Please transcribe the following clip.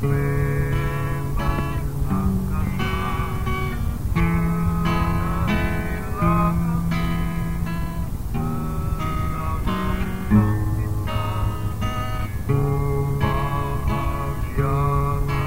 Blue. love.